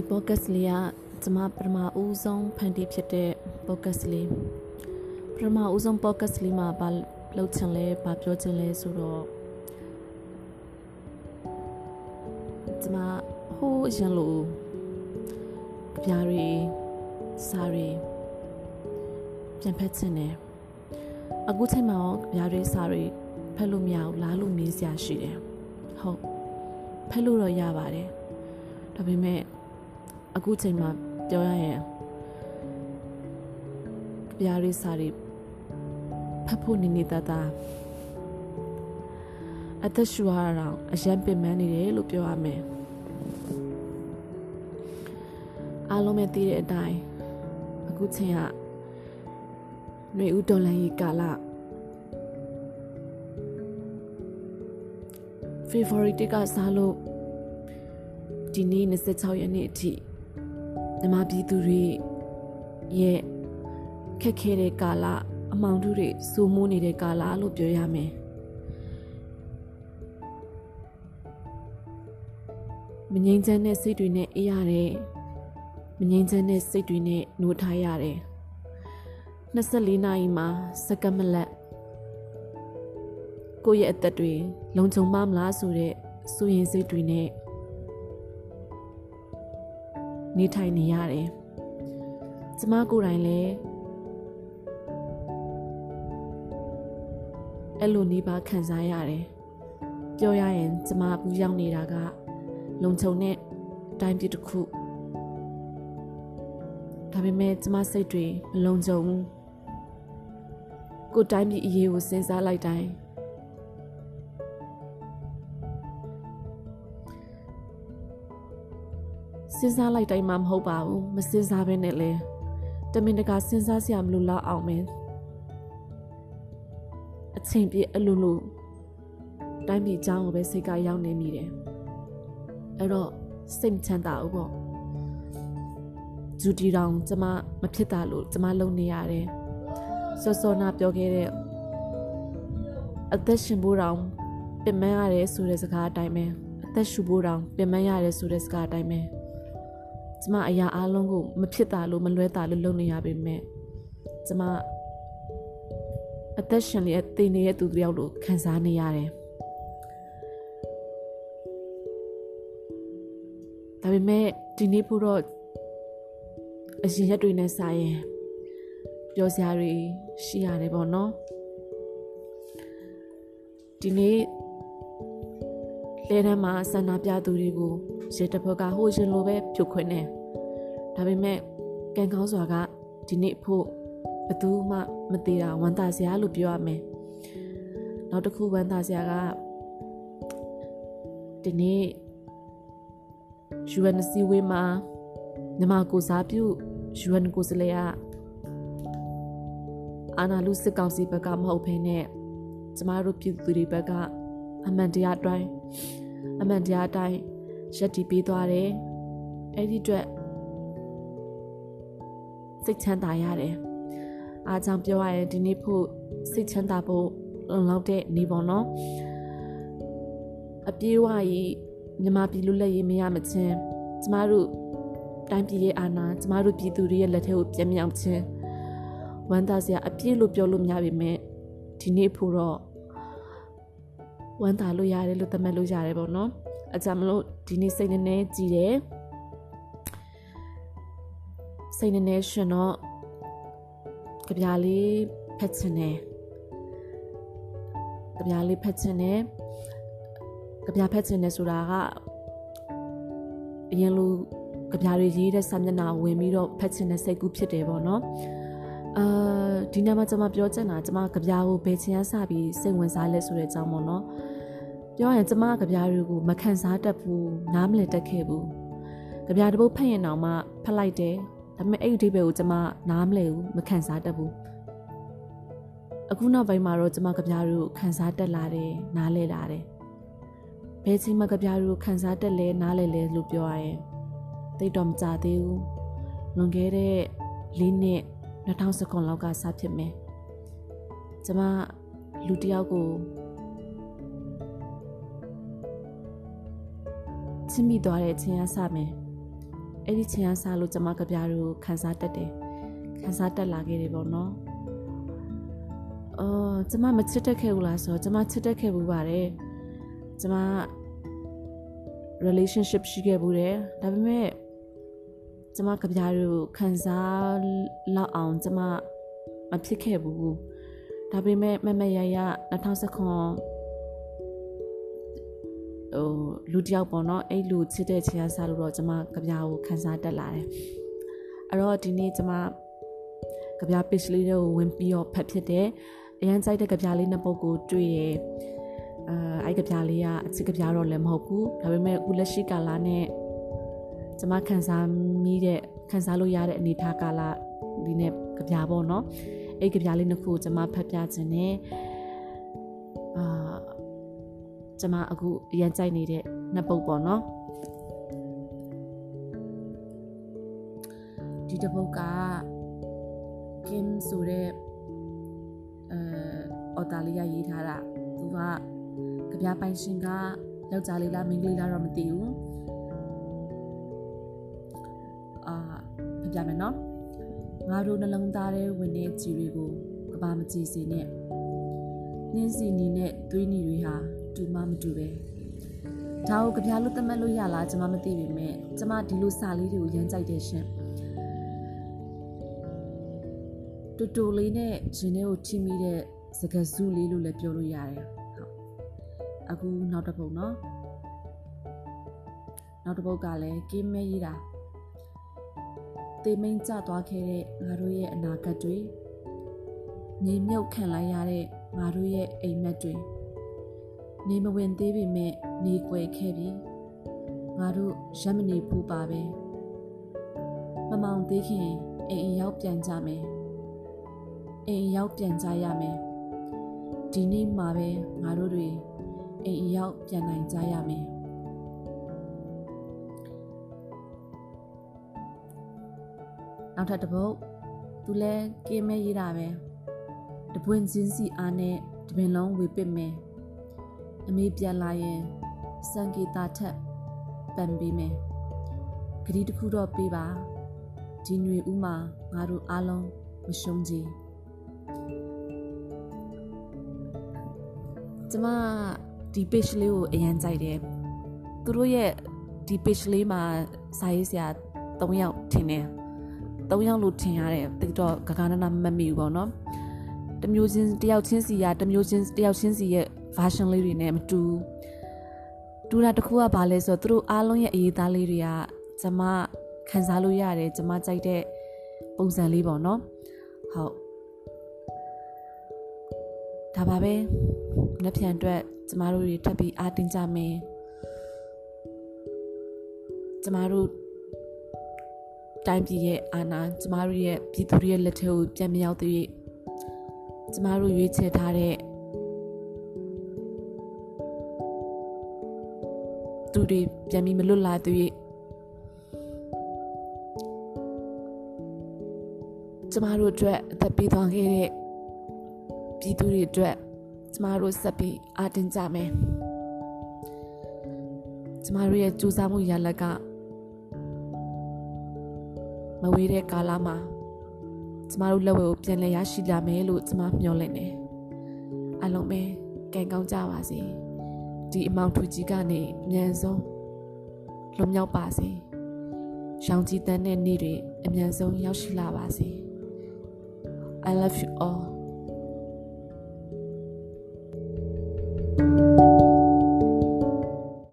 ဒီ podcast လေးကကျွန်မပထမဦးဆုံးဖန်တီးဖြစ်တဲ့ podcast လေးပထမဦးဆုံး podcast လေးမှာဘာလုပ်ချင်လဲဘာပြောချင်လဲဆိုတော့ကျွန်မဟိုးအရင်လိုကြပြားတွေစာတွေပြန်ဖက်ချင်တယ်အခုချိန်မှာရောကြပြားတွေစာတွေဖက်လို့မရဘူးလားလို့မေးစရာရှိတယ်ဟုတ်ဖက်လို့တော့ရပါတယ်ဒါပေမဲ့ အခုချိန်မှာပြောရရင်ကြပြားတွေစာတွေဖတ်ဖို့နေနေတတာအသက်ရှူရအောင်အရန်ပင်ပန်းနေတယ်လို့ပြောရမယ်အားလုံးပဲသိတဲ့အတိုင်းအခုချိန်ကຫນွေဦးတော်လန်ကြီးကာလ favorite ကစားလို့ဒီနေ့26ရက်နေ့အထိ မြန်မာပြည်သူတွေရဲ့ခက်ခဲတဲ့ကာလအမောင်တို့တွေစိုးမိုးနေတဲ့ကာလလို့ပြောရမယ်မငြိမ်းချမ်းတဲ့စိတ်တွေနဲ့အေးရတယ်မငြိမ်းချမ်းတဲ့စိတ်တွေနဲ့နှိုးထားရတယ်24နာရီမှာစက္ကန့်မလက်ကိုယ့်ရဲ့အသက်တွေလုံခြုံမမလားဆိုတဲ့စိုးရင်စိတ်တွေနဲ့ နေထိုင်နေရတယ်။ကျမကိုယ်တိုင်လည်းအဲ့လိုနေပါခံစားရတယ်။ပြောရရင်ကျမဘူးရောက်နေတာက လုံခြုံတဲ့တိုင်းပြည်တစ်ခုဒါပေမဲ့ကျမစိတ်တွေမလုံခြုံဘူး။ကိုတိုင်းပြည်အရေးကိုစဉ်းစားလိုက်တိုင်း စဉ်းစားလိုက်တိုင်းမှမဟုတ်ပါဘူးမစဉ်းစားဘဲနဲ့လဲတမင်တကာစဉ်းစားစရာမလိုတော့အောင်မင်းအချိန်ပြည့်အလိုလိုတိုင်းပြည်အကြောင်းကိုပဲစိတ်ကရောက်နေမိတယ်အဲ့တော့စိတ်ချမ်းသာဘူးပေါ့ဂျူတီတောင်ကျမမဖြစ်တာလို့ကျမလုံနေရတယ်စောစောနာပြောခဲ့တဲ့အသက်ရှင်ဖို့တောင်ပင်ပန်းရတယ်ဆိုတဲ့စကားအတိုင်းပဲအသက်ရှူဖို့တောင်ပင်ပန်းရတယ်ဆိုတဲ့စကားအတိုင်းပဲ ကျမအရာအလုံးကိုမဖြစ်တာလို့မလွဲတာလို့လုပ်နေရပေမဲ့ကျမအသက်ရှင်နေတဲ့တည်နေတဲ့သူတယောက်လိုခံစားနေရတယ်ဒါပေမဲ့ဒီနေ့ဖို့တော့အရင်ရက်တွေနဲ့စာရင်ပြောစရာတွေရှိရတယ်ပေါ့နော်ဒီနေ့လဲတန်းမှာဆန္ဒပြသူတွေကို ရေတဘကဟိုရှင်လိုပဲဖြုတ်ခွင်းနေဒါပေမဲ့ကံကောင်းစွာကဒီနေ့ဖို့ဘသူမှမသေးတာဝမ်းသာစရာလို့ပြောရမယ်နောက်တစ်ခုဝမ်းသာစရာကဒီနေ့ UNC ဝေးမှာမြမကိုစားပြု UN ကိုစလေကအာနာလူစစ်ကောင်စီဘက်ကမဟုတ်ဘဲနဲ့ကျမတို့ပြည်သူတွေဘက်ကအမှန်တရားတိုင်းအမှန်တရားတိုင်း ရက်တီပေးသွားတယ်အဲ့ဒီအတွက်စိတ်ချမ်းသာရတယ်အားကြောင့်ပြောရရင်ဒီနေ့ဖို့စိတ်ချမ်းသာဖို့လုံလောက်တဲ့နေပေါ့နော်အပြေးဝကြီးမြမပြည်လူလက်ရေးမရမချင်းကျမတို့တိုင်းပြည်ရဲ့အာဏာကျမတို့ပြည်သူတွေရဲ့လက်ထဲကိုပြန်မြောက်ခြင်းဝမ်းသာစရာအပြည့်လို့ပြောလို့မရပါပဲဒီနေ့ဖို့တော့ဝမ်းသာလို့ရတယ်လို့သတ်မှတ်လို့ရတယ်ပေါ့နော် အကြမလို့ဒီနေ့စိတ်နည်းနည်းကြည်တယ်စိတ်နည်းနည်းရှင်တော့ကြပြားလေးဖက်ချင်တယ်ကြပြားလေးဖက်ချင်တယ်ကြပြားဖက်ချင်တယ်ဆိုတာကအရင်လိုကြပြားတွေရေးတဲ့စာမျက်နှာဝင်ပြီးတော့ဖက်ချင်တဲ့စိတ်ကူးဖြစ်တယ်ပေါ့နော်အာဒီနေ့မှကျွန်မပြောချင်တာကျွန်မကြပြားကိုဘယ်ချင်းရစပြီးစိတ်ဝင်စားလဲဆိုတဲ့အကြောင်းပေါ့နော် ပြောရင်ကျမကဗျာတွေကိုမခံစားတတ်ဘူးနားမလည်တတ်ခဲ့ဘူးကြဗျာတပုတ်ဖတ်ရင်တော့မှဖတ်လိုက်တယ်ဒါပေမဲ့အဲ့ဒီအဓိပ္ပာယ်ကိုကျမနားမလည်ဘူးမခံစားတတ်ဘူးအခုနောက်ပိုင်းမှာတော့ကျမကြဗျာတွေကိုခံစားတတ်လာတယ်နားလည်လာတယ်ဘယ်ချိန်မှကြဗျာတွေကိုခံစားတတ်လဲနားလည်လဲလို့ပြောရရင်သိတော့မကြသေးဘူးလွန်ခဲ့တဲ့၄နှစ်2019လောက်ကစဖြစ်မယ်ကျမလူတယောက်ကို ချစ်မိသွားတဲ့ချင်းရစမယ်အဲ့ဒီချိန်ကစလို့ကျမကြပြားတွေကိုခန်းစားတက်တယ်ခန်းစားတက်လာခဲ့တယ်ပေါ့နော်အော်ကျမမချစ်တတ်ခဲ့ဘူးလားဆိုတော့ကျမချစ်တတ်ခဲ့ဘူးပါတယ်ကျမ relationship ရှိခဲ့ဘူးတယ်ဒါပေမဲ့ကျမကြပြားတွေကိုခန်းစားလောက်အောင်ကျမမဖြစ်ခဲ့ဘူးဒါပေမဲ့မမရရ2019 ဟိုလူတယောက်ပေါ့နော်အဲ့လူချစ်တဲ့ချင်အားစားလို့တော့ကျမကြပြားကိုခန်းစားတက်လာတယ်အဲ့တော့ဒီနေ့ကျမကြပြား page လေးတွေကိုဝင်ပြီးတော့ဖတ်ဖြစ်တယ်အရန်ကြိုက်တဲ့ကြပြားလေးနှစ်ပုဒ်ကိုတွေ့ရအဲအဲ့ကြပြားလေးကအချစ်ကြပြားတော့လည်းမဟုတ်ဘူးဒါပေမဲ့အခုလက်ရှိကာလနဲ့ကျမခန်းစားမိတဲ့ခန်းစားလို့ရတဲ့အနေထားကာလဒီနေ့ကြပြားပေါ့နော်အဲ့ကြပြားလေးနှစ်ခုကျမဖတ်ပြခြင်းနဲ့အာ ကျမအခုအရန်ကြိုက်နေတဲ့နှစ်ပုတ်ပေါ့နော်ဒီတစ်ပုတ်က Kim ဆိုတဲ့အဲအော်တာလီယာရေးထားတာသူကကြပြပိုင်ရှင်ကယောက်ျားလေးလားမိန်းကလေးလားတော့မသိဘူးအာပြပြမယ်နော်ငါတို့နှလုံးသားထဲဝင်တဲ့ကြည်တွေကိုကဘာမကြည့်စေနဲ့နှင်းစီနီနဲ့သွေးနီတွေဟာ တူမှမတူပဲဒါကိုကြပြလို့သတ်မှတ်လို့ရလားကျွန်မမသိပေမဲ့ကျွန်မဒီလိုစာလေးတွေကိုရမ်းကြိုက်တယ်ရှင်တူတူလေးနဲ့ရှင်ထဲကိုထိမိတဲ့စကားစုလေးလို့လည်းပြောလို့ရတယ်ဟုတ်အခုနောက်တစ်ပုတ်နော်နောက်တစ်ပုတ်ကလည်းကင်းမဲရေးတာတေမိန်ကျသွားခဲ့တဲ့ငါတို့ရဲ့အနာဂတ်တွေမြေမြုပ်ခံလိုက်ရတဲ့ငါတို့ရဲ့အိမ်မက်တွေ နေမဝင်သေးပေမဲ့နေကွယ်ခဲ့ပြီငါတို့ရက်မနေဘူးပါပဲမမောင်သေးခင်အိမ်ရောက်ပြန်ကြမယ်အိမ်ရောက်ပြန်ကြရမယ်ဒီနေ့မှာပဲငါတို့တွေအိမ်ရောက်ပြန်နိုင်ကြရမယ်နောက်ထပ်တစ်ပုတ်သူလဲကင်းမဲရေးတာပဲတပွင့်ချင်းစီအားနဲ့တပင်လုံးဝေပစ်မယ် အမေပြန်လာရင်စံကေတာထက်ပန်ပေးမယ်ဂရီတစ်ခုတော့ပေးပါဒီຫນွေဥမှာငါတို့အားလုံးမရှုံးကြကျမဒီ page လေးကိုအရန်ကြိုက်တယ်သူတို့ရဲ့ဒီ page လေးမှာစာရေးဆရာ3ယောက်ထင်တယ်3ယောက်လို့ထင်ရတယ်တိတော့ဂဂနနာမမီဘူးပေါ့နော်တမျိုးချင်းတယောက်ချင်းစီကတမျိုးချင်းတယောက်ချင်းစီရဲ့ version လေးတွေနဲ့မတူတူတာတစ်ခုကဘာလဲဆိုတော့သူတို့အားလုံးရဲ့အရေးသားလေးတွေကကျမခံစားလို့ရတယ်ကျမကြိုက်တဲ့ပုံစံလေးပေါ့နော်ဟုတ်ဒါပါပဲလက်ဖြန်အတွက်ကျမတို့တွေထပ်ပြီးအားတင်းကြမယ်ကျမတို့တိုင်းပြည်ရဲ့အာဏာကျမတို့ရဲ့ပြည်သူတွေရဲ့လက်ထဲကိုပြန်မရောက်သေး၍ကျမတို့ရွေးချယ်ထားတဲ့ သူတွေပြန်ပြီးမလွတ်လာသေး၍ကျမတို့အတွက်အသက်ပေးသွားခဲ့တဲ့ပြည်သူတွေအတွက်ကျမတို့ဆက်ပြီးအားတင်ကြမယ်ကျမတို့ရဲ့ကြိုးစားမှုရလက်ကမဝေးတဲ့ကာလမှာကျမတို့လက်ဝဲကိုပြန်လည်ရရှိလာမယ်လို့ကျမမျှော်လင့်တယ်အလုံးပဲကံကောင်းကြပါစေ ဒီအမောင်ထူကြီးကနေအမြန်ဆုံးလွန်မြောက်ပါစေရောင်ကြီးတန်းတဲ့နေ့တွေအမြန်ဆုံးရောက်ရှိလာပါစေ I love you all